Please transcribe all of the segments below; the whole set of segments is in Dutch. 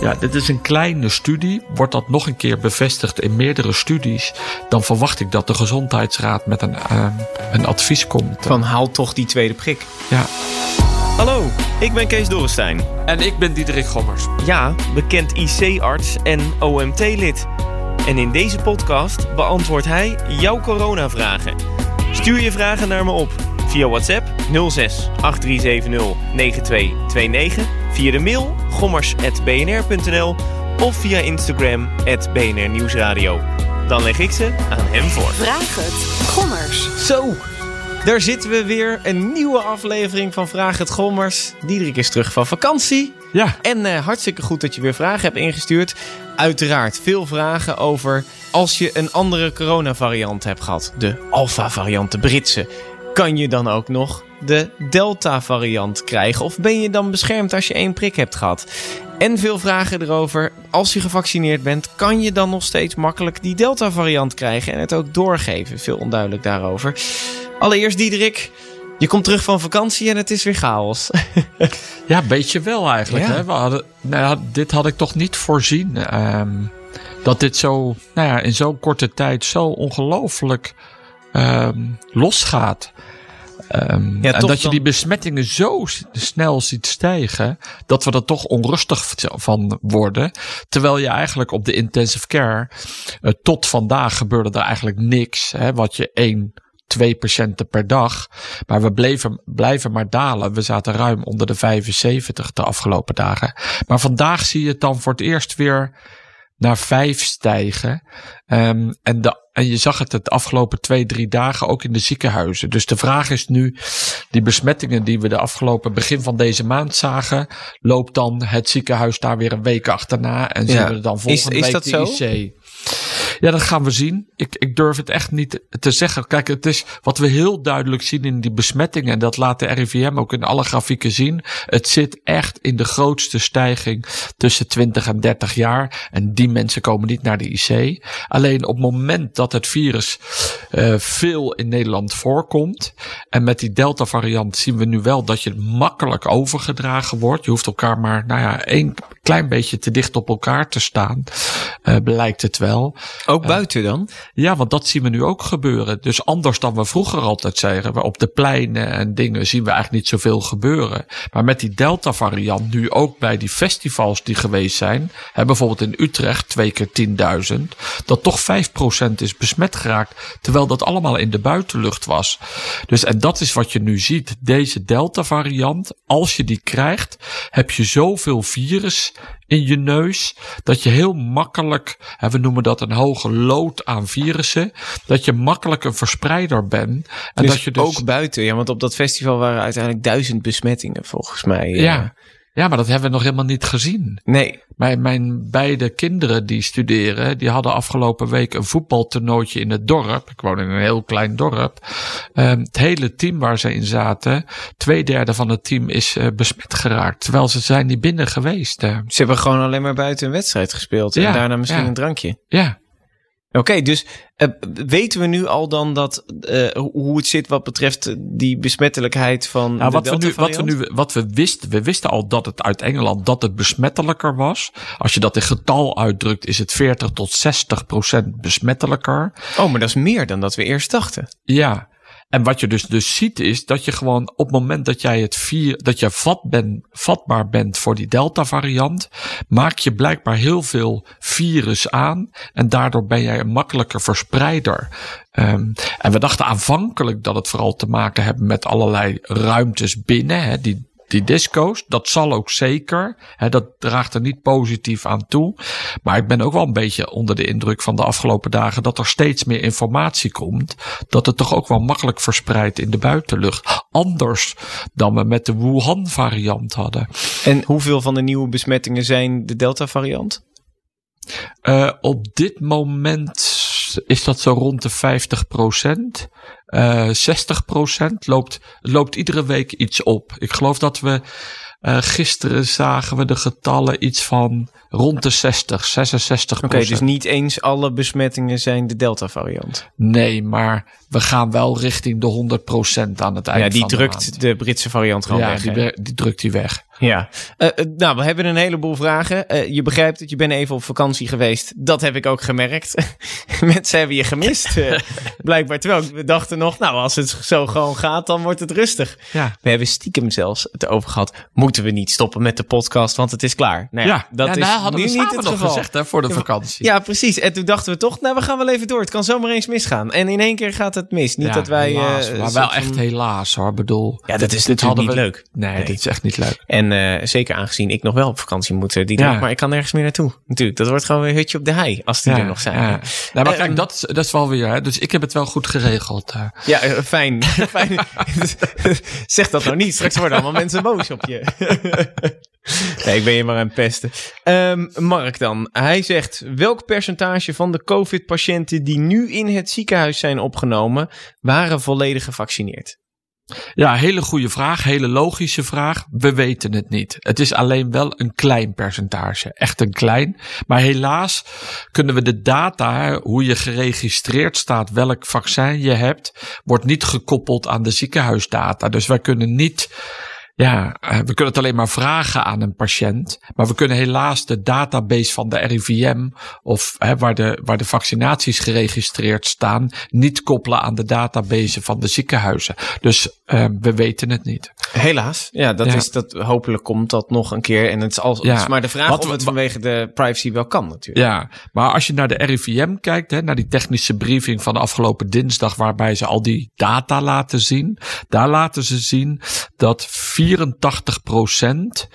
Ja, dit is een kleine studie. Wordt dat nog een keer bevestigd in meerdere studies, dan verwacht ik dat de Gezondheidsraad met een, uh, een advies komt. Van haal toch die tweede prik. Ja. Hallo, ik ben Kees Dorrestein. En ik ben Diederik Gommers. Ja, bekend IC-arts en OMT-lid. En in deze podcast beantwoordt hij jouw coronavragen. Stuur je vragen naar me op via WhatsApp 06 8370 9229, via de mail gommers.bnr.nl of via Instagram BNR Nieuwsradio. Dan leg ik ze aan hem voor. Vraag het, Gommers. Zo, daar zitten we weer. Een nieuwe aflevering van Vraag het Gommers. Diederik is terug van vakantie. Ja. En uh, hartstikke goed dat je weer vragen hebt ingestuurd. Uiteraard veel vragen over als je een andere coronavariant hebt gehad. De Alpha-variant, de Britse. Kan je dan ook nog de Delta-variant krijgen? Of ben je dan beschermd als je één prik hebt gehad? En veel vragen erover. Als je gevaccineerd bent, kan je dan nog steeds makkelijk die Delta-variant krijgen en het ook doorgeven? Veel onduidelijk daarover. Allereerst, Diederik. Je komt terug van vakantie en het is weer chaos. ja, een beetje wel eigenlijk. Ja. Hè? We hadden, nou ja, dit had ik toch niet voorzien. Um, dat dit zo, nou ja, in zo'n korte tijd zo ongelooflijk um, losgaat. Um, ja, en dat je die besmettingen zo snel ziet stijgen, dat we er toch onrustig van worden. Terwijl je eigenlijk op de intensive care, uh, tot vandaag gebeurde er eigenlijk niks. Hè, wat je één, twee patiënten per dag. Maar we bleven, blijven maar dalen. We zaten ruim onder de 75 de afgelopen dagen. Maar vandaag zie je het dan voor het eerst weer naar vijf stijgen. Um, en, de, en je zag het het afgelopen twee, drie dagen ook in de ziekenhuizen. Dus de vraag is nu, die besmettingen die we de afgelopen begin van deze maand zagen, loopt dan het ziekenhuis daar weer een week achterna en Ja. zien we dan volgende Is- is week dat de zo? IC. Ja, dat gaan we zien. Ik, ik durf het echt niet te zeggen. Kijk, het is wat we heel duidelijk zien in die besmettingen. En dat laat de RIVM ook in alle grafieken zien. Het zit echt in de grootste stijging tussen 20 en 30 jaar. En die mensen komen niet naar de IC. Alleen op het moment dat het virus eh, veel in Nederland voorkomt. En met die Delta variant zien we nu wel dat je makkelijk overgedragen wordt. Je hoeft elkaar maar, nou ja, één klein beetje te dicht op elkaar te staan. eh blijkt het wel. Ook buiten dan? Ja, want dat zien we nu ook gebeuren. Dus anders dan we vroeger altijd zeiden, op de pleinen en dingen zien we eigenlijk niet zoveel gebeuren. Maar met die Delta variant nu ook bij die festivals die geweest zijn, bijvoorbeeld in Utrecht twee keer 10.000, dat toch 5% is besmet geraakt, terwijl dat allemaal in de buitenlucht was. Dus en dat is wat je nu ziet. Deze Delta variant, als je die krijgt, heb je zoveel virus in je neus. Dat je heel makkelijk, hè, we noemen dat een hoge lood aan virussen. Dat je makkelijk een verspreider bent. En dus dat je dus. ook buiten. Ja, want op dat festival waren uiteindelijk duizend besmettingen volgens mij. eh. ja. Ja, maar dat hebben we nog helemaal niet gezien. Nee. Mijn, mijn beide kinderen die studeren, die hadden afgelopen week een voetbaltoernooitje in het dorp. Ik woon in een heel klein dorp. Ehm, het hele team waar ze in zaten, twee derde van het team is eh, besmet geraakt. Terwijl ze zijn niet binnen geweest. Ze hebben gewoon alleen maar buiten een wedstrijd gespeeld. En Ja, daarna misschien ja. een drankje. ja, Oké, dus eh, weten we nu al dan dat eh, hoe het zit wat betreft eh, die besmettelijkheid van Nou, de wat, we nu, wat, we nu, wat we wisten, we wisten al dat het uit Engeland dat het besmettelijker was. Als je dat in getal uitdrukt, is het 40 tot 60 procent besmettelijker. Oh, maar dat is meer dan dat we eerst dachten. Ja. En wat je dus, dus ziet is dat je gewoon op het moment dat jij het vier, dat je vat ben, vatbaar bent voor die Delta variant, maak je blijkbaar heel veel virus aan en daardoor ben jij een makkelijker verspreider. Ehm, en we dachten aanvankelijk dat het vooral te maken hebben met allerlei ruimtes binnen, hè, die, die disco's. Dat zal ook zeker. Hè, dat draagt er niet positief aan toe. Maar ik ben ook wel een beetje onder de indruk van de afgelopen dagen dat er steeds meer informatie komt. Dat het toch ook wel makkelijk verspreidt in de buitenlucht. Anders dan we met de Wuhan variant hadden. En hoeveel van de nieuwe besmettingen zijn de Delta-variant? Uh, op dit moment is dat zo rond de 50 procent. Uh, 60 procent loopt, loopt iedere week iets op. Ik geloof dat we Eh, gisteren zagen we de getallen iets van rond de 60, 66 Oké, dus niet eens alle besmettingen zijn de Delta-variant. Nee, maar we gaan wel richting de 100% aan het eind Ja, die van drukt de Britse variant gewoon ja, weg. die, hè? we- die drukt die weg. Ja, Eh, eh, nou, we hebben een heleboel vragen. Je begrijpt dat je bent even op vakantie geweest. Dat heb ik ook gemerkt. Mensen hebben je gemist, blijkbaar. Terwijl we dachten nog, nou, als het zo gewoon gaat, dan wordt het rustig. Ja. We hebben stiekem zelfs het over gehad. Moeten we niet stoppen met de podcast, want het is klaar. Nou ja, dat ja, is nou, hadden nu we niet het nog gezegd hè, voor de Ja, vakantie. Ja, precies. En toen dachten we toch, nou, we gaan wel even door. Het kan zomaar eens misgaan. En in één keer gaat het mis. Niet Ja, dat wij... helaas, eh, maar wel echt helaas hoor. Bedoel, Ja, dat is dit natuurlijk hadden niet we- leuk. Nee, Nee. dit is echt niet leuk. En eh, zeker aangezien ik nog wel op vakantie moet eh, die Ja. dag, maar ik kan nergens meer naartoe. Natuurlijk, dat wordt gewoon weer hutje op de hei als die er nog zijn. Ja. Ja, Nou, maar kijk, dat, is- dat is wel weer. Hè, dus ik heb het wel goed geregeld. eh. eh, fijn. fijn. zeg dat nou niet, straks worden allemaal mensen boos op je. nee, ik ben je maar aan het pesten. Ehm, Mark dan, hij zegt, welk percentage van de COVID-patiënten die nu in het ziekenhuis zijn opgenomen, waren volledig gevaccineerd? Ja, hele goede vraag. Hele logische vraag. We weten het niet. Het is alleen wel een klein percentage. Echt een klein. Maar helaas kunnen we de data, hoe je geregistreerd staat, welk vaccin je hebt, wordt niet gekoppeld aan de ziekenhuisdata. Dus wij kunnen niet. Ja, eh, we kunnen het alleen maar vragen aan een patiënt. Maar we kunnen helaas de database van de RIVM of hè, waar, de, waar de vaccinaties geregistreerd staan, niet koppelen aan de database van de ziekenhuizen. Dus eh, we weten het niet. Helaas. Ja, dat Ja. is dat. Hopelijk komt dat nog een keer. En het is, al, Ja. het is maar de vraag Wat of het vanwege de privacy wel kan, natuurlijk. Ja, maar als je naar de RIVM kijkt, hè, naar die technische briefing van de afgelopen dinsdag, waarbij ze al die data laten zien, daar laten ze zien dat 84%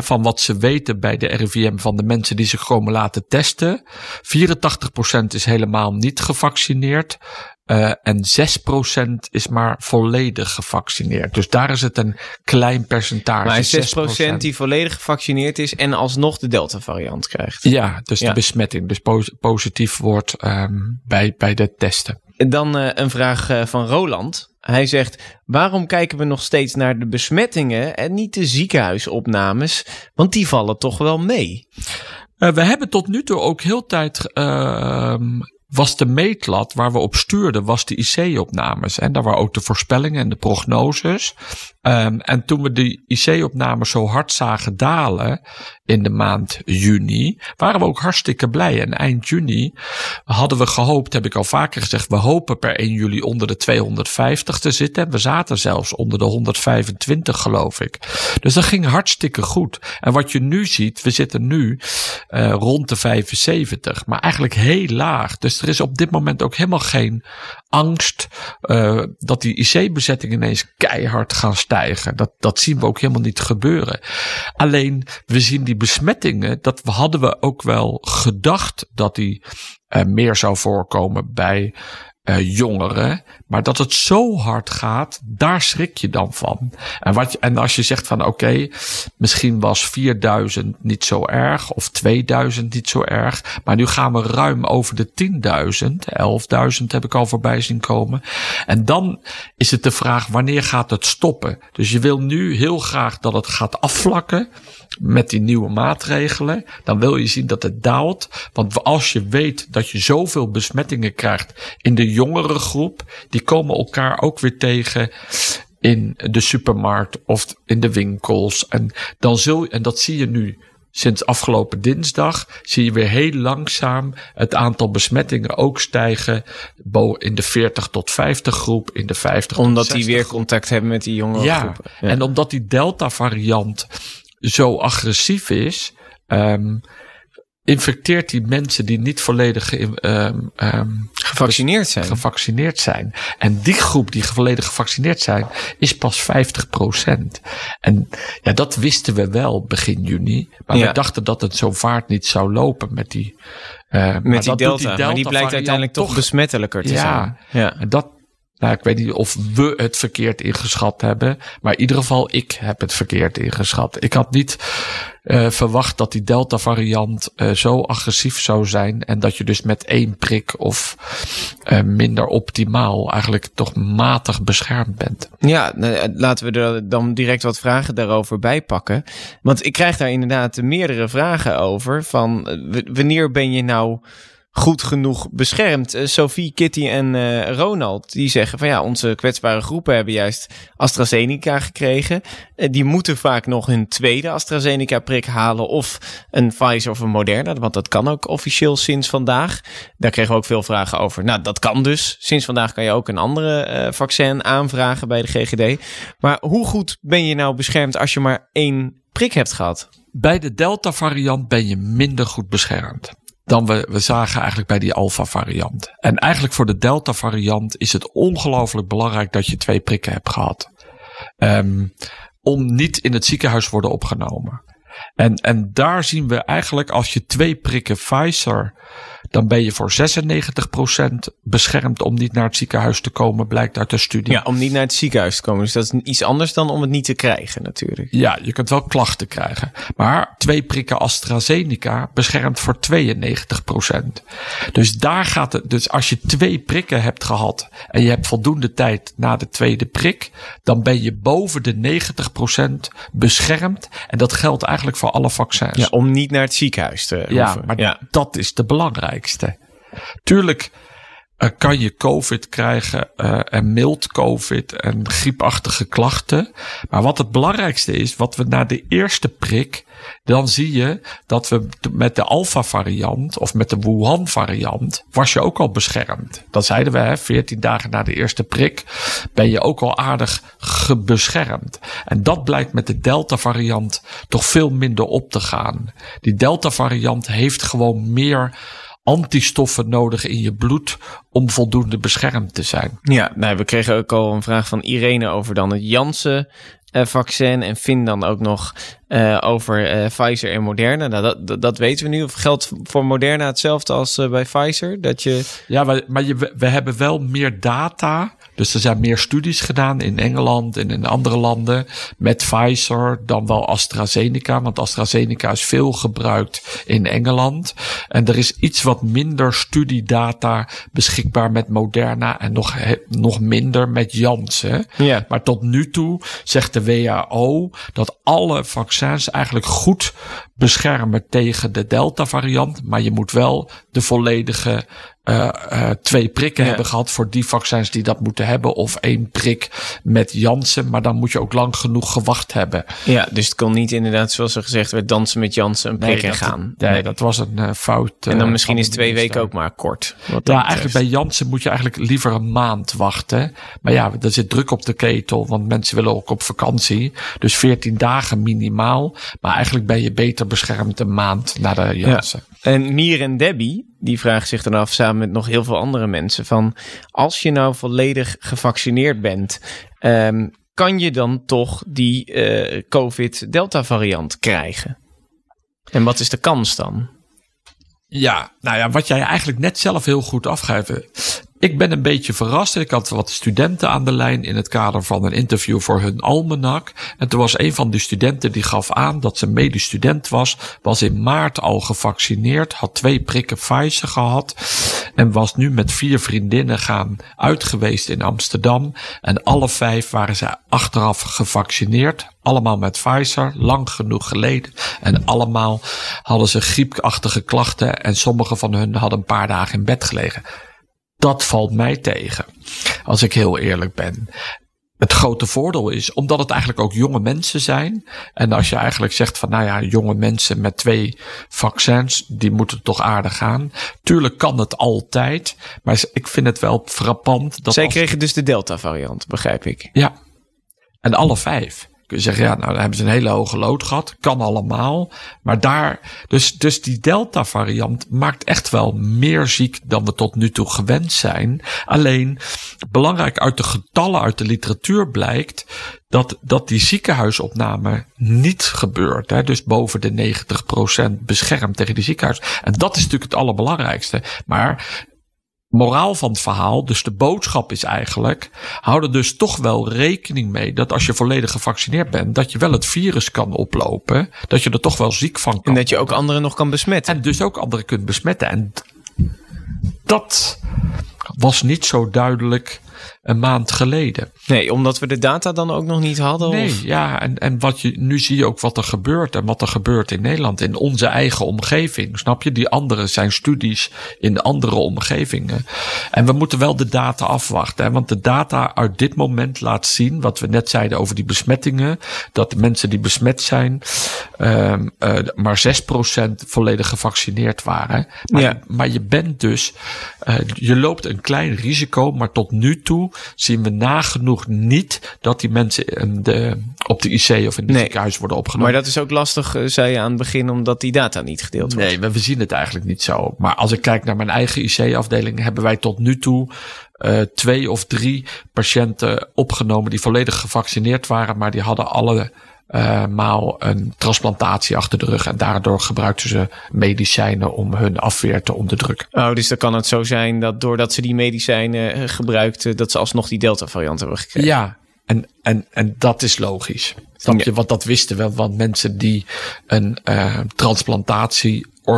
van wat ze weten bij de RIVM van de mensen die zich komen laten testen, 84% is helemaal niet gevaccineerd. eh, en 6% is maar volledig gevaccineerd. Dus daar is het een klein percentage. Maar 6%, 6%. die volledig gevaccineerd is en alsnog de Delta-variant krijgt. Ja, dus Ja. de besmetting dus pos- positief wordt ehm, bij, bij de testen. Dan eh, een vraag eh, van Roland. Hij zegt: Waarom kijken we nog steeds naar de besmettingen en niet de ziekenhuisopnames? Want die vallen toch wel mee. Eh, we hebben tot nu toe ook heel tijd. Was de meetlat waar we op stuurden, was de IC-opnames. En daar waren ook de voorspellingen en de prognoses. Ehm, en toen we de IC-opnames zo hard zagen dalen in de maand juni, waren we ook hartstikke blij. En eind juni hadden we gehoopt, heb ik al vaker gezegd, we hopen per 1 juli onder de 250 te zitten. En we zaten zelfs onder de 125, geloof ik. Dus dat ging hartstikke goed. En wat je nu ziet, we zitten nu eh, rond de 75, maar eigenlijk heel laag. Dus er is op dit moment ook helemaal geen angst eh, dat die IC-bezettingen ineens keihard gaan stijgen. Dat, dat zien we ook helemaal niet gebeuren. Alleen we zien die besmettingen, dat hadden we ook wel gedacht dat die eh, meer zou voorkomen bij eh, jongeren. Maar dat het zo hard gaat, daar schrik je dan van. En, wat, en als je zegt van oké, misschien was 4000 niet zo erg of 2000 niet zo erg. Maar nu gaan we ruim over de 10.000. 11.000 heb ik al voorbij zien komen. En dan is het de vraag wanneer gaat het stoppen? Dus je wil nu heel graag dat het gaat afvlakken met die nieuwe maatregelen. Dan wil je zien dat het daalt. Want als je weet dat je zoveel besmettingen krijgt in de jongere groep, die komen elkaar ook weer tegen in de supermarkt of in de winkels. En, dan zul, en dat zie je nu sinds afgelopen dinsdag. Zie je weer heel langzaam het aantal besmettingen ook stijgen. bo- In de 40 tot 50 groep, in de 50 tot Omdat die 60 weer contact hebben met die jongere ja. groepen. En omdat die Delta-variant zo agressief is, ehm, infecteert die mensen die niet volledig ehm, ehm, Gevaccineerd zijn. gevaccineerd zijn. En die groep die volledig gevaccineerd zijn, is pas 50%. En ja, dat wisten we wel begin juni. Maar Ja. we dachten dat het zo vaart niet zou lopen met die. maar met die delta. Maar die blijkt uiteindelijk toch besmettelijker te Ja. zijn. Ja. En dat, Nou, ik weet niet of we het verkeerd ingeschat hebben. Maar in ieder geval, ik heb het verkeerd ingeschat. Ik had niet uh, verwacht dat die Delta variant uh, zo agressief zou zijn. En dat je dus met één prik of uh, minder optimaal eigenlijk toch matig beschermd bent. Ja, laten we er dan direct wat vragen daarover bij pakken. Want ik krijg daar inderdaad meerdere vragen over. Van wanneer ben je nou goed genoeg beschermd. Uh, Sophie, Kitty en uh, Ronald, die zeggen van ja, onze kwetsbare groepen hebben juist AstraZeneca gekregen. Uh, die moeten vaak nog hun tweede AstraZeneca-prik halen of een Pfizer of een Moderna, want dat kan ook officieel sinds vandaag. Daar kregen we ook veel vragen over. Nou, dat kan dus. Sinds vandaag kan je ook een andere vaccin aanvragen bij de GGD. Maar hoe goed ben je nou beschermd als je maar één prik hebt gehad? Bij de Delta-variant ben je minder goed beschermd dan we, we zagen eigenlijk bij die alpha variant. En eigenlijk voor de delta variant is het ongelooflijk belangrijk dat je twee prikken hebt gehad. Um, om niet in het ziekenhuis worden opgenomen. En, en daar zien we eigenlijk als je twee prikken Pfizer dan ben je voor 96% beschermd om niet naar het ziekenhuis te komen, blijkt uit de studie. Ja, om niet naar het ziekenhuis te komen. Dus dat is iets anders dan om het niet te krijgen natuurlijk. Ja, je kunt wel klachten krijgen. Maar twee prikken AstraZeneca beschermt voor 92%. Dus daar gaat het. Dus als je twee prikken hebt gehad en je hebt voldoende tijd na de tweede prik, dan ben je boven de 90% beschermd. En dat geldt eigenlijk voor alle vaccins. Ja, om niet naar het ziekenhuis te ja, hoeven. Maar ja, dat is de Tuurlijk uh, kan je COVID krijgen uh, en mild COVID en griepachtige klachten. Maar wat het belangrijkste is, wat we na de eerste prik, dan zie je dat we met de alpha variant of met de Wuhan variant was je ook al beschermd. Dat zeiden we, hè, 14 dagen na de eerste prik ben je ook al aardig gebeschermd. En dat blijkt met de delta variant toch veel minder op te gaan. Die delta variant heeft gewoon meer antistoffen nodig in je bloed om voldoende beschermd te zijn. Ja, nou, we kregen ook al een vraag van Irene over dan het Janssen uh, vaccin en Finn dan ook nog uh, over uh, Pfizer en Moderna. Nou, dat, dat, dat, weten we nu. Of geldt voor Moderna hetzelfde als bij Pfizer? Dat je... Ja, maar, maar je, we hebben wel meer data dus er zijn meer studies gedaan in Engeland en in andere landen met Pfizer dan wel AstraZeneca. Want AstraZeneca is veel gebruikt in Engeland. En er is iets wat minder studiedata beschikbaar met Moderna en nog, nog minder met Janssen. Ja. Maar tot nu toe zegt de WHO dat alle vaccins eigenlijk goed beschermen tegen de Delta variant. Maar je moet wel de volledige uh, uh, twee prikken ja. hebben gehad voor die vaccins die dat moeten hebben. Of één prik met Janssen. Maar dan moet je ook lang genoeg gewacht hebben. Ja, dus het kon niet inderdaad, zoals er gezegd werd, dansen met Janssen een prik nee, gaan. Nee, nee, dat was een uh, fout. en dan misschien is twee weken ook maar kort. Ja, eigenlijk bij Janssen moet je eigenlijk liever een maand wachten. Maar ja, er zit druk op de ketel, want mensen willen ook op vakantie. Dus 14 dagen minimaal. Maar eigenlijk ben je beter beschermd een maand na de Janssen. Ja. En Mier en Debbie, die vragen zich dan af samen met nog heel veel andere mensen van als je nou volledig gevaccineerd bent, um, kan je dan toch die uh, COVID-Delta variant krijgen? En wat is de kans dan? Ja, nou ja, wat jij eigenlijk net zelf heel goed afgeeft. Ik ben een beetje verrast. Ik had wat studenten aan de lijn in het kader van een interview voor hun almanak. En toen was een van de studenten die gaf aan dat ze medisch student was. Was in maart al gevaccineerd. Had twee prikken Pfizer gehad. En was nu met vier vriendinnen gaan uitgeweest in Amsterdam. En alle vijf waren ze achteraf gevaccineerd. Allemaal met Pfizer, lang genoeg geleden. En allemaal hadden ze griepachtige klachten. En sommige van hun hadden een paar dagen in bed gelegen. Dat valt mij tegen, als ik heel eerlijk ben. Het grote voordeel is, omdat het eigenlijk ook jonge mensen zijn. En als je eigenlijk zegt van, nou ja, jonge mensen met twee vaccins, die moeten toch aardig gaan. Tuurlijk kan het altijd, maar ik vind het wel frappant. Dat Zij kregen dus de Delta-variant, begrijp ik. Ja, en alle vijf kun je zeggen, ja, nou, dan hebben ze een hele hoge lood gehad. Kan allemaal. Maar daar, dus, dus die Delta variant maakt echt wel meer ziek dan we tot nu toe gewend zijn. Alleen, belangrijk uit de getallen uit de literatuur blijkt dat, dat die ziekenhuisopname niet gebeurt. Hè? Dus boven de 90% beschermd tegen die ziekenhuis. En dat is natuurlijk het allerbelangrijkste. Maar moraal van het verhaal, dus de boodschap is eigenlijk, hou er dus toch wel rekening mee dat als je volledig gevaccineerd bent, dat je wel het virus kan oplopen, dat je er toch wel ziek van kan En dat je ook anderen nog kan besmetten. En dus ook anderen kunt besmetten. En dat was niet zo duidelijk een maand geleden. Nee, omdat we de data dan ook nog niet hadden? Nee, Of? ja, en, en wat je, nu zie je ook wat er gebeurt en wat er gebeurt in Nederland, in onze eigen omgeving. Snap je? Die andere zijn studies in andere omgevingen. En we moeten wel de data afwachten, hè, want de data uit dit moment laat zien, wat we net zeiden over die besmettingen, dat de mensen die besmet zijn, ehm, eh, maar 6% volledig gevaccineerd waren. Maar, Ja. maar je bent dus, eh, je loopt een klein risico, maar tot nu toe zien we nagenoeg niet dat die mensen in de, op de IC of in het Nee. ziekenhuis worden opgenomen. Maar dat is ook lastig, eh, zei je aan het begin, omdat die data niet gedeeld wordt. Nee, we we zien het eigenlijk niet zo. Maar als ik kijk naar mijn eigen IC-afdeling, hebben wij tot nu toe eh, twee of drie patiënten opgenomen die volledig gevaccineerd waren, maar die hadden alle eh, maal een transplantatie achter de rug. En daardoor gebruikten ze medicijnen om hun afweer te onderdrukken. Oh, dus dan kan het zo zijn dat doordat ze die medicijnen eh, gebruikten, dat ze alsnog die Delta-variant hebben gekregen. Ja, en, en, en dat is logisch. Snap je? Want dat wisten we. Want mensen die een eh,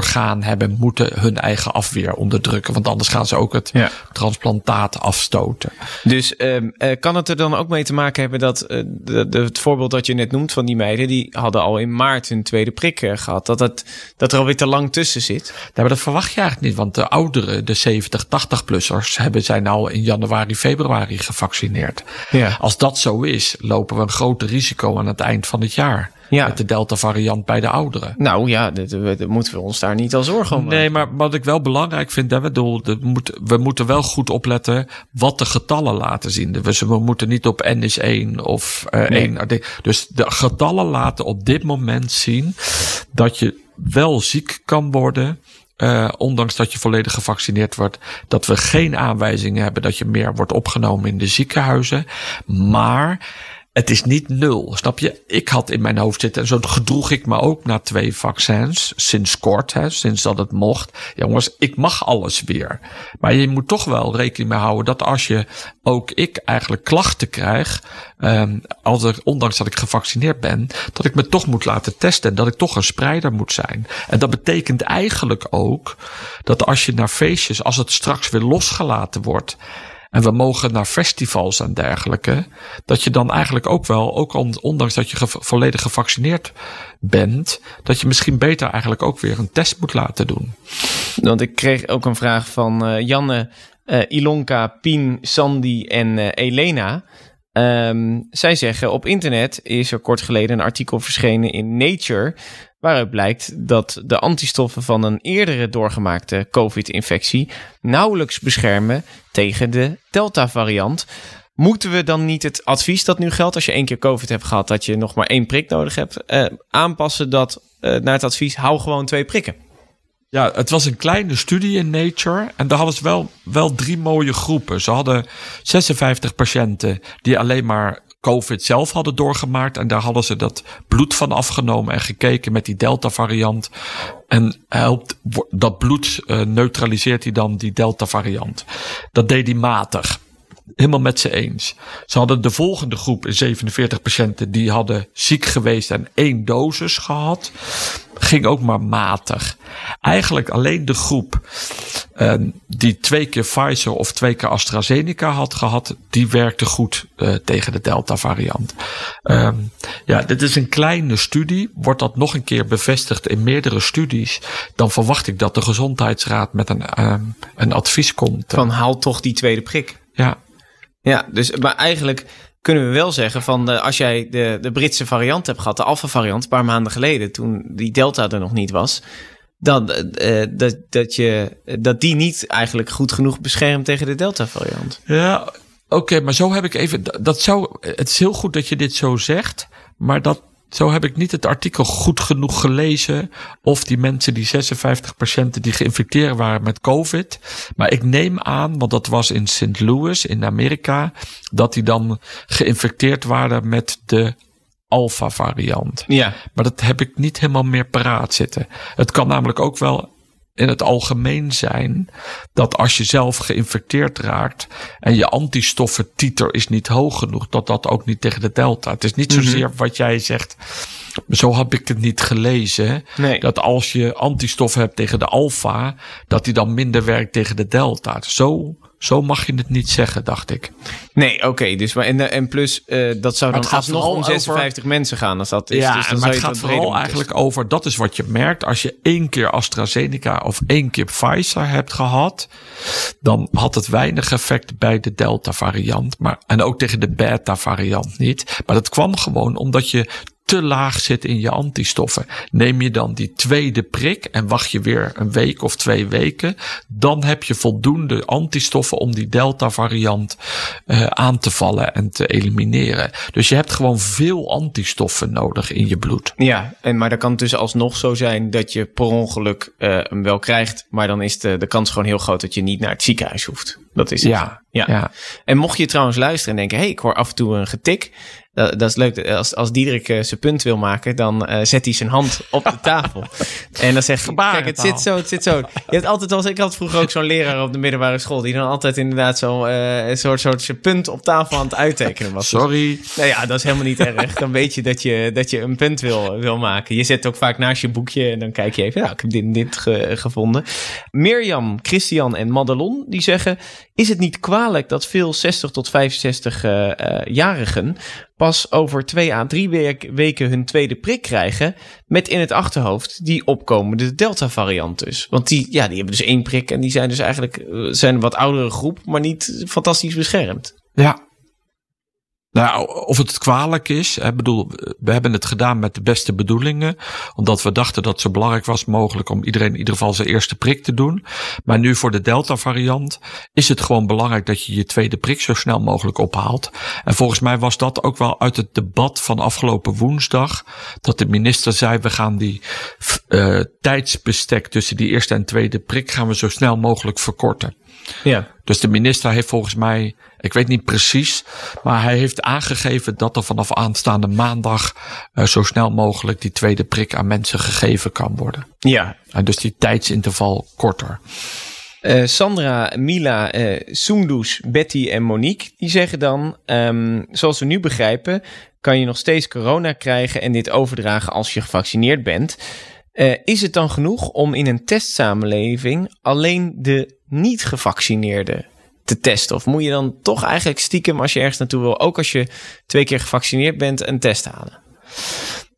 transplantatieorgaan hebben, moeten hun eigen afweer onderdrukken. Want anders gaan ze ook het Ja. transplantaat afstoten. Dus ehm, eh, kan het er dan ook mee te maken hebben dat eh, de, de- het voorbeeld dat je net noemt van die meiden, die hadden al in maart hun tweede prik eh, gehad, dat, het, dat er alweer te lang tussen zit? Ja, maar dat verwacht je eigenlijk niet. Want de ouderen, de 70, 80-plussers, hebben zijn al in januari, februari gevaccineerd. Ja. Als dat zo is, lopen we een groot risico aan het eind van het jaar. Ja. Met de Delta-variant bij de ouderen. Nou ja, dat, dat- dat moeten we ons daar niet al zorgen om. Nee, maar wat ik wel belangrijk vind, hè, we, bedoel, dat moet, we moeten wel goed opletten wat de getallen laten zien. Dus we moeten niet op N is 1 of eh Nee. 1. Dus de getallen laten op dit moment zien dat je wel ziek kan worden. eh, ondanks dat je volledig gevaccineerd wordt, dat we geen aanwijzingen hebben dat je meer wordt opgenomen in de ziekenhuizen. Maar het is niet nul, snap je? Ik had in mijn hoofd zitten, en zo gedroeg ik me ook na twee vaccins, sinds kort, hè, sinds dat het mocht. Jongens, ik mag alles weer. Maar je moet toch wel rekening mee houden dat als je, ook ik eigenlijk klachten krijg, ehm, als er, ondanks dat ik gevaccineerd ben, dat ik me toch moet laten testen en dat ik toch een spreider moet zijn. En dat betekent eigenlijk ook dat als je naar feestjes, als het straks weer losgelaten wordt, en we mogen naar festivals en dergelijke. Dat je dan eigenlijk ook wel, ook on- ondanks dat je volledig gevaccineerd bent, dat je misschien beter eigenlijk ook weer een test moet laten doen. Want ik kreeg ook een vraag van eh, Janne, eh, Ilonka, Pien, Sandy en eh, Elena. Ehm, zij zeggen op internet is er kort geleden een artikel verschenen in Nature. Waaruit blijkt dat de antistoffen van een eerdere doorgemaakte COVID-infectie nauwelijks beschermen tegen de Delta-variant. Moeten we dan niet het advies dat nu geldt als je één keer COVID hebt gehad, dat je nog maar één prik nodig hebt, eh, aanpassen dat eh, naar het advies hou gewoon twee prikken? Ja, het was een kleine studie in Nature. En daar hadden ze wel, wel drie mooie groepen. Ze hadden 56 patiënten die alleen maar COVID zelf hadden doorgemaakt. En daar hadden ze dat bloed van afgenomen en gekeken met die Delta-variant. En helpt, dat bloed eh, neutraliseert hij dan die Delta-variant. Dat deed hij matig. Helemaal met ze eens. Ze hadden de volgende groep, 47 patiënten, die hadden ziek geweest en één dosis gehad. Ging ook maar matig. Eigenlijk alleen de groep eh, die twee keer Pfizer of twee keer AstraZeneca had gehad, die werkte goed eh, tegen de Delta-variant. Ehm, ja, dit is een kleine studie. Wordt dat nog een keer bevestigd in meerdere studies, dan verwacht ik dat de Gezondheidsraad met een, ehm, een advies komt. Van haal toch die tweede prik. ja. Ja, dus, maar eigenlijk kunnen we wel zeggen van de, als jij de, de Britse variant hebt gehad, de Alpha variant, een paar maanden geleden, toen die Delta er nog niet was, dat, eh, dat, dat, je, dat die niet eigenlijk goed genoeg beschermt tegen de Delta variant. Ja, oké, maar zo heb ik even. Dat zou. Het is heel goed dat je dit zo zegt, maar dat. Zo heb ik niet het artikel goed genoeg gelezen. Of die mensen, die 56 patiënten die geïnfecteerd waren met COVID. Maar ik neem aan, want dat was in St. Louis in Amerika. Dat die dan geïnfecteerd waren met de Alpha variant. Ja, Maar dat heb ik niet helemaal meer paraat zitten. Het kan namelijk ook wel in het algemeen zijn dat als je zelf geïnfecteerd raakt en je antistoffentiter is niet hoog genoeg, dat dat ook niet tegen de delta. Het is niet zozeer wat jij zegt. Zo heb ik het niet gelezen. Nee. Dat als je antistoffen hebt tegen de alfa, dat die dan minder werkt tegen de delta. Zo, zo mag je het niet zeggen, dacht ik. Nee, oké. dus maar en, en plus, eh, dat zou Maar dan alsnog om 56 mensen gaan als dat is. ja, dus dan maar zou het je gaat vooral eigenlijk over, dat is wat je merkt. Als je één keer AstraZeneca of één keer Pfizer hebt gehad, dan had het weinig effect bij de Delta variant. Maar, en ook tegen de Beta variant niet. Maar dat kwam gewoon omdat je te laag zit in je antistoffen. Neem je dan die tweede prik en wacht je weer een week of twee weken, dan heb je voldoende antistoffen om die Delta variant eh, aan te vallen en te elimineren. Dus je hebt gewoon veel antistoffen nodig in je bloed. Ja, en, maar dan kan het dus alsnog zo zijn dat je per ongeluk eh, hem wel krijgt. Maar dan is de, de kans gewoon heel groot dat je niet naar het ziekenhuis hoeft. Dat is het. Ja, ja. ja. En mocht je trouwens luisteren en denken, hé, hey, ik hoor af en toe een getik. Dat, dat is leuk. Als, als Diederik eh, zijn punt wil maken, dan eh, zet hij zijn hand op de tafel. en dan zegt hij, kijk, het zit zo, het zit zo. Je hebt altijd als ik had vroeger ook zo'n leraar op de middelbare school, die dan altijd inderdaad zo eh, een soort, soort zijn punt op tafel aan het uittekenen was. Sorry. Nou ja, dat is helemaal niet erg. Dan weet je dat je, dat je een punt wil, wil maken. Je zet ook vaak naast je boekje en dan kijk je even, nou, ik heb dit dit ge- gevonden. Mirjam, Christian en Madelon, die zeggen, is het niet kwalijk dat veel 60 tot 65-jarigen pas over twee à drie weken hun tweede prik krijgen, met in het achterhoofd die opkomende Delta-variant dus. Want die, ja, die hebben dus één prik en die zijn dus eigenlijk eh, zijn een wat oudere groep, maar niet fantastisch beschermd. Ja. Nou, of het kwalijk is. Ik bedoel, we hebben het gedaan met de beste bedoelingen. Omdat we dachten dat het zo belangrijk was mogelijk om iedereen in ieder geval zijn eerste prik te doen. Maar nu voor de Delta variant is het gewoon belangrijk dat je je tweede prik zo snel mogelijk ophaalt. En volgens mij was dat ook wel uit het debat van afgelopen woensdag. Dat de minister zei, we gaan die eh, tijdsbestek tussen die eerste en tweede prik gaan we zo snel mogelijk verkorten. Ja. Dus de minister heeft volgens mij, ik weet niet precies, maar hij heeft aangegeven dat er vanaf aanstaande maandag eh, zo snel mogelijk die tweede prik aan mensen gegeven kan worden. Ja, En dus die tijdsinterval korter. Eh, Sandra, Mila, Soendus, Betty en Monique, die zeggen dan, ehm, zoals we nu begrijpen, kan je nog steeds corona krijgen en dit overdragen als je gevaccineerd bent. Eh, is het dan genoeg om in een testsamenleving alleen de niet-gevaccineerden te testen? Of moet je dan toch eigenlijk stiekem, als je ergens naartoe wil, ook als je twee keer gevaccineerd bent, een test halen?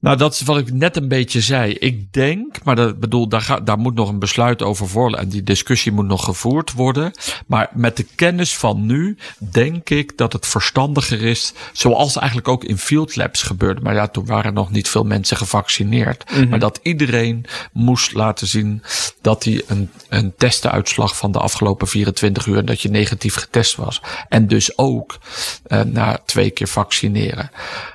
Nou, dat is wat ik net een beetje zei. Ik denk, maar dat bedoel, daar, ga, daar moet nog een besluit over worden en die discussie moet nog gevoerd worden. Maar met de kennis van nu denk ik dat het verstandiger is, zoals eigenlijk ook in field labs gebeurde. Maar ja, toen waren nog niet veel mensen gevaccineerd. Maar dat iedereen moest laten zien dat hij een, een testenuitslag van de afgelopen 24 uur, dat je negatief getest was. En dus ook eh, na twee keer vaccineren.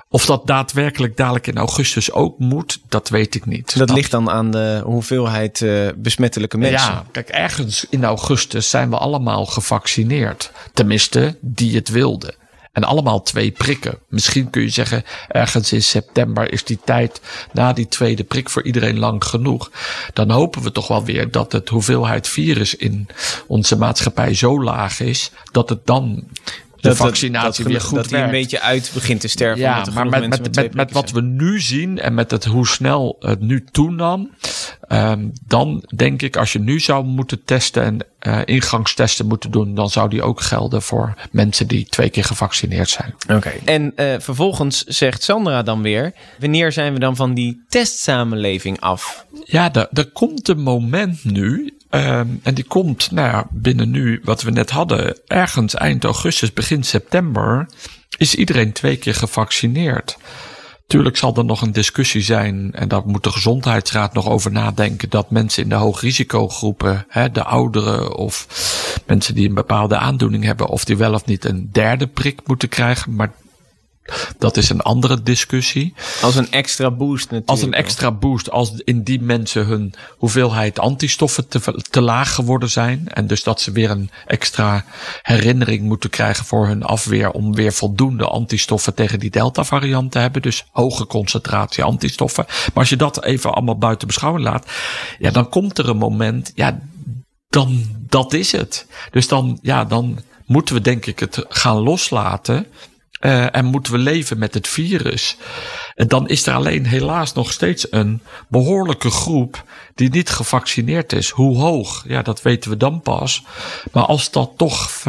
Of dat daadwerkelijk dadelijk in augustus ook moet, dat weet ik niet. Dat ligt dan aan de hoeveelheid eh, besmettelijke mensen. Ja, kijk, ergens in augustus zijn we allemaal gevaccineerd. Tenminste, die het wilden. En allemaal twee prikken. Misschien kun je zeggen, ergens in september is die tijd na die tweede prik voor iedereen lang genoeg. Dan hopen we toch wel weer dat het hoeveelheid virus in onze maatschappij zo laag is, dat het dan de Dat- vaccinatie dat, weer goed Dat die een beetje uit begint te sterven. Ja, maar met, met, met, met wat we nu zien en met het hoe snel het nu toenam, ehm, dan denk ik als je nu zou moeten testen en eh, ingangstesten moeten doen, dan zou die ook gelden voor mensen die twee keer gevaccineerd zijn. Oké. En eh, vervolgens zegt Sandra dan weer: wanneer zijn we dan van die testsamenleving af? Ja, er komt een moment nu. Ehm, en die komt nou ja, binnen nu, wat we net hadden, ergens eind augustus, begin september, is iedereen twee keer gevaccineerd. Tuurlijk zal er nog een discussie zijn, en daar moet de gezondheidsraad nog over nadenken, dat mensen in de hoogrisicogroepen, hè, de ouderen of mensen die een bepaalde aandoening hebben, of die wel of niet een derde prik moeten krijgen. Maar dat is een andere discussie. Als een extra boost natuurlijk. Als een extra boost, als in die mensen hun hoeveelheid antistoffen te, te laag geworden zijn. En dus dat ze weer een extra herinnering moeten krijgen voor hun afweer. Om weer voldoende antistoffen tegen die Delta variant te hebben. Dus hoge concentratie antistoffen. Maar als je dat even allemaal buiten beschouwing laat. Ja, dan komt er een moment. Ja, dan dat is het. Dus dan, ja, dan moeten we denk ik het gaan loslaten. Uh, en moeten we leven met het virus. En dan is er alleen helaas nog steeds een behoorlijke groep die niet gevaccineerd is. Hoe hoog? Ja, dat weten we dan pas. Maar als dat toch 25%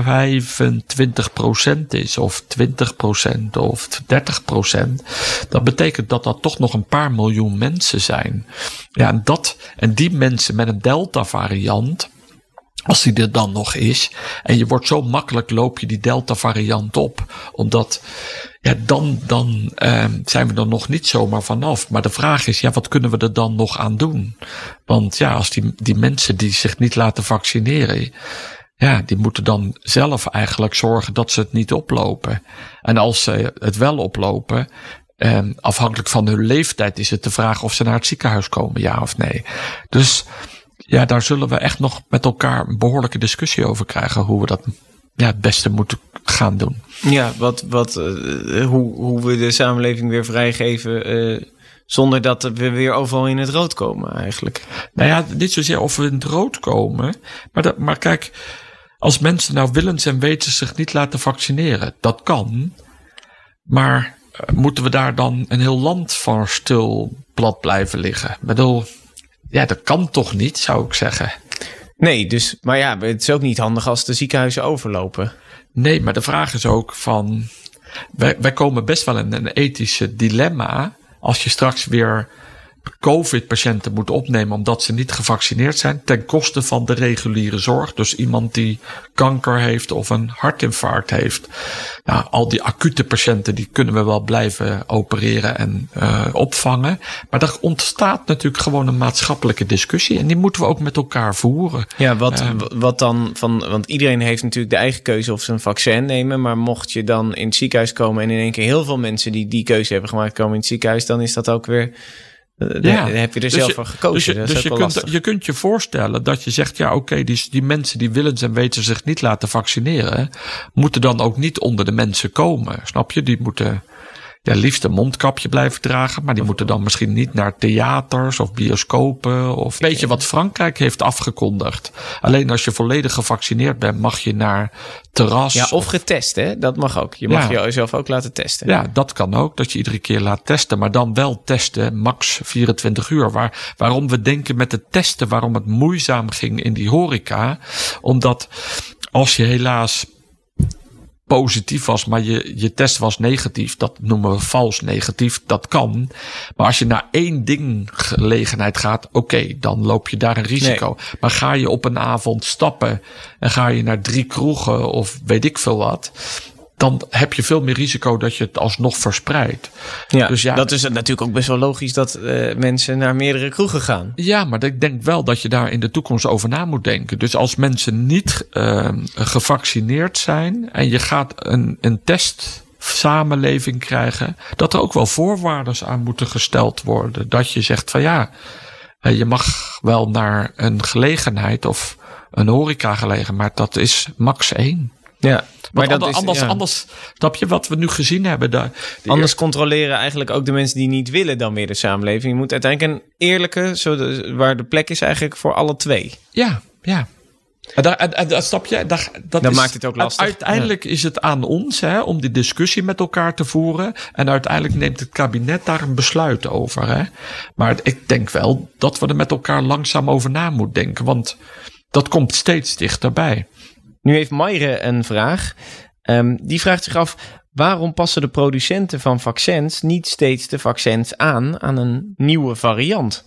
is, of 20% of 30%, dan betekent dat dat toch nog een paar miljoen mensen zijn. Ja, en, dat, en die mensen met een Delta-variant als die er dan nog is. En je wordt zo makkelijk, loop je die Delta variant op. Omdat, ja, dan, dan uh, zijn we er nog niet zomaar vanaf. Maar de vraag is, ja, wat kunnen we er dan nog aan doen? Want ja, als die, die mensen die zich niet laten vaccineren. Ja, die moeten dan zelf eigenlijk zorgen dat ze het niet oplopen. En als ze het wel oplopen, eh, afhankelijk van hun leeftijd is het de vraag of ze naar het ziekenhuis komen, ja of nee. Dus ja, daar zullen we echt nog met elkaar een behoorlijke discussie over krijgen. Hoe we dat ja, het beste moeten gaan doen. Ja, wat, wat, uh, hoe, hoe we de samenleving weer vrijgeven. Uh, zonder dat we weer overal in het rood komen, eigenlijk. Nou ja, niet zozeer of we in het rood komen. Maar, dat, maar kijk, als mensen nou willens en weten zich niet laten vaccineren, dat kan. Maar uh, moeten we daar dan een heel land van stil plat blijven liggen? Ik bedoel, ja, dat kan toch niet, zou ik zeggen. Nee, dus, maar ja, het is ook niet handig als de ziekenhuizen overlopen. Nee, maar de vraag is ook van. Wij, wij komen best wel in een ethische dilemma. Als je straks weer COVID-patiënten moet opnemen omdat ze niet gevaccineerd zijn, ten koste van de reguliere zorg. Dus iemand die kanker heeft of een hartinfarct heeft. Nou, al die acute patiënten die kunnen we wel blijven opereren en uh, opvangen. Maar er ontstaat natuurlijk gewoon een maatschappelijke discussie en die moeten we ook met elkaar voeren. Ja, wat, uh, wat dan van, want iedereen heeft natuurlijk de eigen keuze of ze een vaccin nemen. Maar mocht je dan in het ziekenhuis komen en in één keer heel veel mensen die die keuze hebben gemaakt komen in het ziekenhuis, dan is dat ook weer ja. heb je er dus zelf voor gekozen. Dus je, dus je kunt, je kunt je voorstellen dat je zegt: ja, oké, okay, die, die mensen die willen en weten zich niet laten vaccineren, moeten dan ook niet onder de mensen komen. Snap je? Die moeten ja, liefst een mondkapje blijven dragen. Maar die moeten dan misschien niet naar theaters of bioscopen. Of weet je wat Frankrijk heeft afgekondigd. Alleen als je volledig gevaccineerd bent, mag je naar terras. Ja, of getest, hè? Dat mag ook. Je mag ja. jezelf ook laten testen. Ja, dat kan ook. Dat je iedere keer laat testen. Maar dan wel testen, max 24 uur. Waar, waarom we denken met het testen, waarom het moeizaam ging in die horeca. Omdat als je helaas positief was, maar je, je test was negatief. Dat noemen we vals negatief. Dat kan. Maar als je naar één ding gelegenheid gaat, oké, okay, dan loop je daar een risico. Nee. Maar ga je op een avond stappen en ga je naar drie kroegen of weet ik veel wat dan heb je veel meer risico dat je het alsnog verspreidt. Ja, dus ja, dat is natuurlijk ook best wel logisch dat uh, mensen naar meerdere kroegen gaan. Ja, maar ik denk wel dat je daar in de toekomst over na moet denken. Dus als mensen niet uh, gevaccineerd zijn en je gaat een, een test samenleving krijgen, dat er ook wel voorwaarden aan moeten gesteld worden. Dat je zegt van ja, je mag wel naar een gelegenheid of een horeca gelegenheid, maar dat is max één. Ja, maar dat anders, is, ja. anders, snap je wat we nu gezien hebben? Daar, anders eerste... controleren eigenlijk ook de mensen die niet willen dan weer de samenleving. Je moet uiteindelijk een eerlijke, zo de, waar de plek is eigenlijk voor alle twee. Ja, ja. En, snap je? Daar, dat Dan is, maakt het ook lastig. Uiteindelijk ja. is het aan ons hè, om die discussie met elkaar te voeren. En uiteindelijk neemt het kabinet daar een besluit over. Hè. Maar ik denk wel dat we er met elkaar langzaam over na moeten denken. Want dat komt steeds dichterbij. Nu heeft Mayre een vraag. Um, die vraagt zich af: waarom passen de producenten van vaccins niet steeds de vaccins aan aan een nieuwe variant?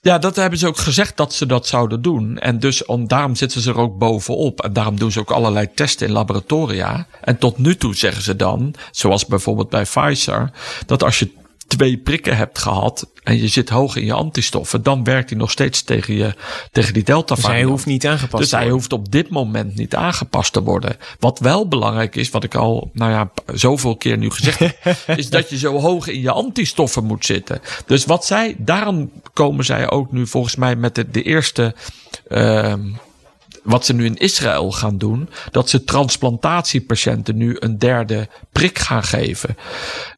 Ja, dat hebben ze ook gezegd dat ze dat zouden doen. En dus om, daarom zitten ze er ook bovenop. En daarom doen ze ook allerlei testen in laboratoria. En tot nu toe zeggen ze dan, zoals bijvoorbeeld bij Pfizer, dat als je twee prikken hebt gehad en je zit hoog in je antistoffen, dan werkt hij nog steeds tegen, je, tegen die delta Dus hij hoeft niet aangepast Dus te hij worden. hoeft op dit moment niet aangepast te worden. Wat wel belangrijk is, wat ik al, nou ja, zoveel keer nu gezegd heb, is dat je zo hoog in je antistoffen moet zitten. Dus wat zij, daarom komen zij ook nu volgens mij met de, de eerste, ehm wat ze nu in Israël gaan doen, dat ze transplantatiepatiënten nu een derde prik gaan geven.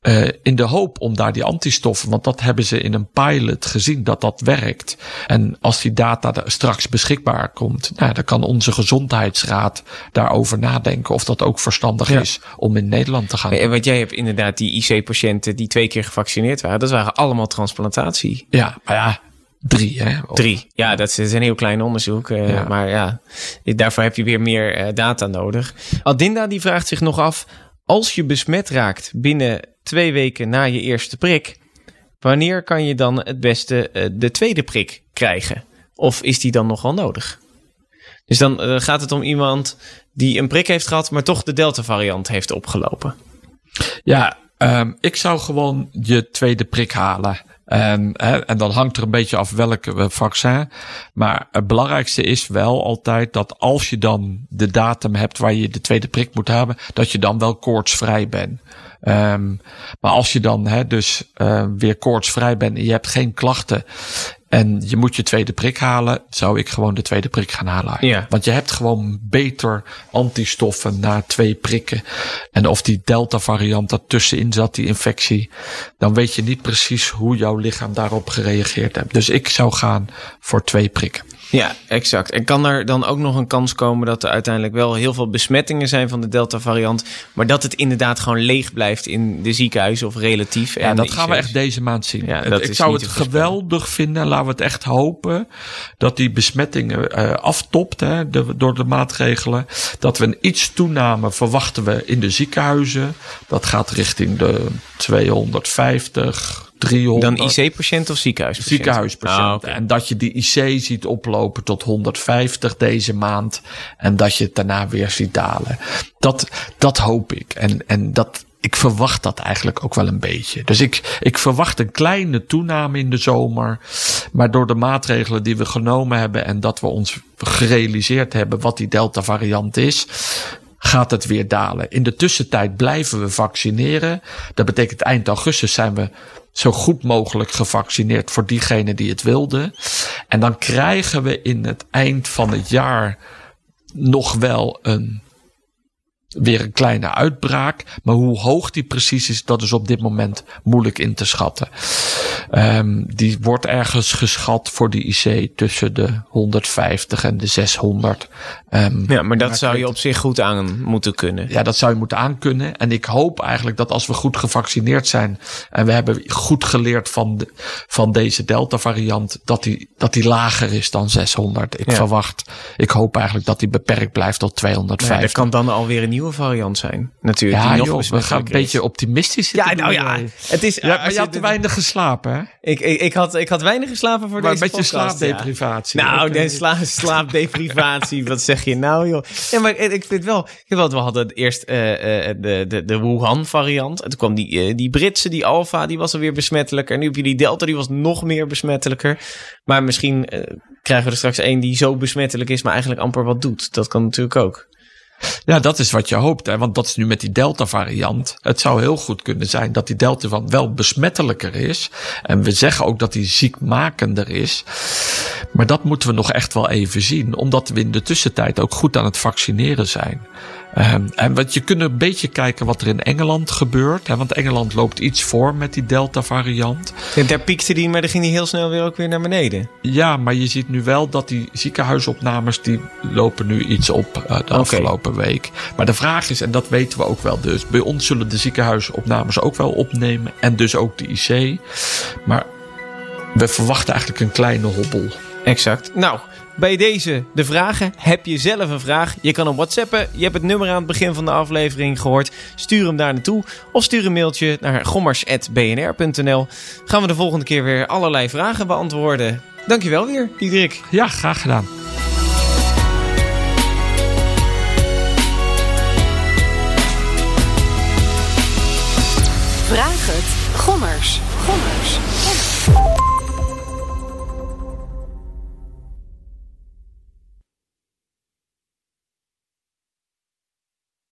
Eh, in de hoop om daar die antistoffen, want dat hebben ze in een pilot gezien dat dat werkt. En als die data er straks beschikbaar komt, nou, dan kan onze gezondheidsraad daarover nadenken of dat ook verstandig Ja. is om in Nederland te gaan. En want jij hebt inderdaad die IC-patiënten die twee keer gevaccineerd waren. Dat waren allemaal transplantatie. Ja, maar ja, drie hè. Of- Drie. Ja, dat is een heel klein onderzoek. eh, Ja. Maar ja, daarvoor heb je weer meer eh, data nodig. Adinda die vraagt zich nog af. Als je besmet raakt binnen twee weken na je eerste prik. Wanneer kan je dan het beste eh, de tweede prik krijgen? Of is die dan nog wel nodig? Dus dan gaat het om iemand die een prik heeft gehad, maar toch de Delta-variant heeft opgelopen. Ja, ehm, ik zou gewoon je tweede prik halen. En, hè, en dan hangt er een beetje af welk eh, vaccin. Maar het belangrijkste is wel altijd dat als je dan de datum hebt waar je de tweede prik moet hebben, dat je dan wel koortsvrij bent. Ehm, maar als je dan hè, dus eh, weer koortsvrij bent en je hebt geen klachten en je moet je tweede prik halen, zou ik gewoon de tweede prik gaan halen. Ja. Want je hebt gewoon beter antistoffen na twee prikken. En of die delta variant daartussenin zat, die infectie, dan weet je niet precies hoe jouw lichaam daarop gereageerd hebt. Dus ik zou gaan voor twee prikken. Ja, exact. En kan er dan ook nog een kans komen dat er uiteindelijk wel heel veel besmettingen zijn van de Delta-variant, maar dat het inderdaad gewoon leeg blijft in de ziekenhuizen of relatief? Ja, en dat gaan we echt deze maand zien. Ja, Het- dat ik zou het geweldig vinden. Laten we het echt hopen dat die besmettingen eh, aftopt hè, de- door de maatregelen. Dat we een iets toename verwachten we in de ziekenhuizen. Dat gaat richting de 250, 300. Dan IC-patiënt of ziekenhuispatiënt? Ziekenhuispatiënten. Ah. En dat je die IC ziet oplopen tot 150 deze maand. En dat je het daarna weer ziet dalen. Dat, dat hoop ik. En, en dat, ik verwacht dat eigenlijk ook wel een beetje. Dus ik, ik verwacht een kleine toename in de zomer. Maar door de maatregelen die we genomen hebben. En dat we ons gerealiseerd hebben wat die Delta variant is gaat het weer dalen. In de tussentijd blijven we vaccineren. Dat betekent eind augustus zijn we zo goed mogelijk gevaccineerd voor diegenen die het wilden. En dan krijgen we in het eind van het jaar nog wel een weer een kleine uitbraak. Maar hoe hoog die precies is, dat is op dit moment moeilijk in te schatten. Ehm, die wordt ergens geschat voor die IC tussen de 150 en de 600. Ehm, Ja, maar dat zou je weet- op zich goed aan moeten kunnen. ja, dat zou je moeten aankunnen. En ik hoop eigenlijk dat als we goed gevaccineerd zijn en we hebben goed geleerd van, de, van deze Delta variant, dat die, dat die lager is dan 600. Ik Ja. verwacht, ik hoop eigenlijk dat die beperkt blijft tot Ja, 250. er kan dan alweer een nieuwe variant zijn. Natuurlijk. ja, die nog joh, we gaan een beetje optimistisch Ja, nou ja. Het is, Ja, maar als je had te weinig geslapen, hè? Ik, ik, ik, had, ik had weinig geslapen voor Maar een deze beetje podcast. ja. slaapdeprivatie. Nou, de sla, slaapdeprivatie, wat zeg je nou, joh? Ja, maar ik vind wel, ik we hadden eerst eh, eh, de, de, de Wuhan-variant. En toen kwam die, eh, die Britse, die Alpha, die was alweer besmettelijker. En nu heb je die Delta, die was nog meer besmettelijker. Maar misschien eh, krijgen we er straks één die zo besmettelijk is, maar eigenlijk amper wat doet. Dat kan natuurlijk ook. Ja, dat is wat je hoopt. Hè? Want dat is nu met die Delta-variant. Het zou heel goed kunnen zijn dat die Delta van wel besmettelijker is. En we zeggen ook dat die ziekmakender is. Maar dat moeten we nog echt wel even zien. Omdat we in de tussentijd ook goed aan het vaccineren zijn. Ehm, en wat je kunt een beetje kijken wat er in Engeland gebeurt. Hè? Want Engeland loopt iets voor met die Delta-variant. En daar piekte die, maar dan ging die heel snel weer ook weer naar beneden. Ja, maar je ziet nu wel dat die ziekenhuisopnames die lopen nu iets op eh, de afgelopen week. Maar de vraag is, en dat weten we ook wel dus, bij ons zullen de ziekenhuisopnames ook wel opnemen en dus ook de IC. Maar we verwachten eigenlijk een kleine hobbel. Exact. Nou, bij deze de vragen. Heb je zelf een vraag? Je kan hem whatsappen. Je hebt het nummer aan het begin van de aflevering gehoord. Stuur hem daar naartoe. Of stuur een mailtje naar gommers.bnr.nl. Gaan we de volgende keer weer allerlei vragen beantwoorden. Dankjewel weer, Diederik. Ja, graag gedaan. Vraag het. Gommers. Gonners.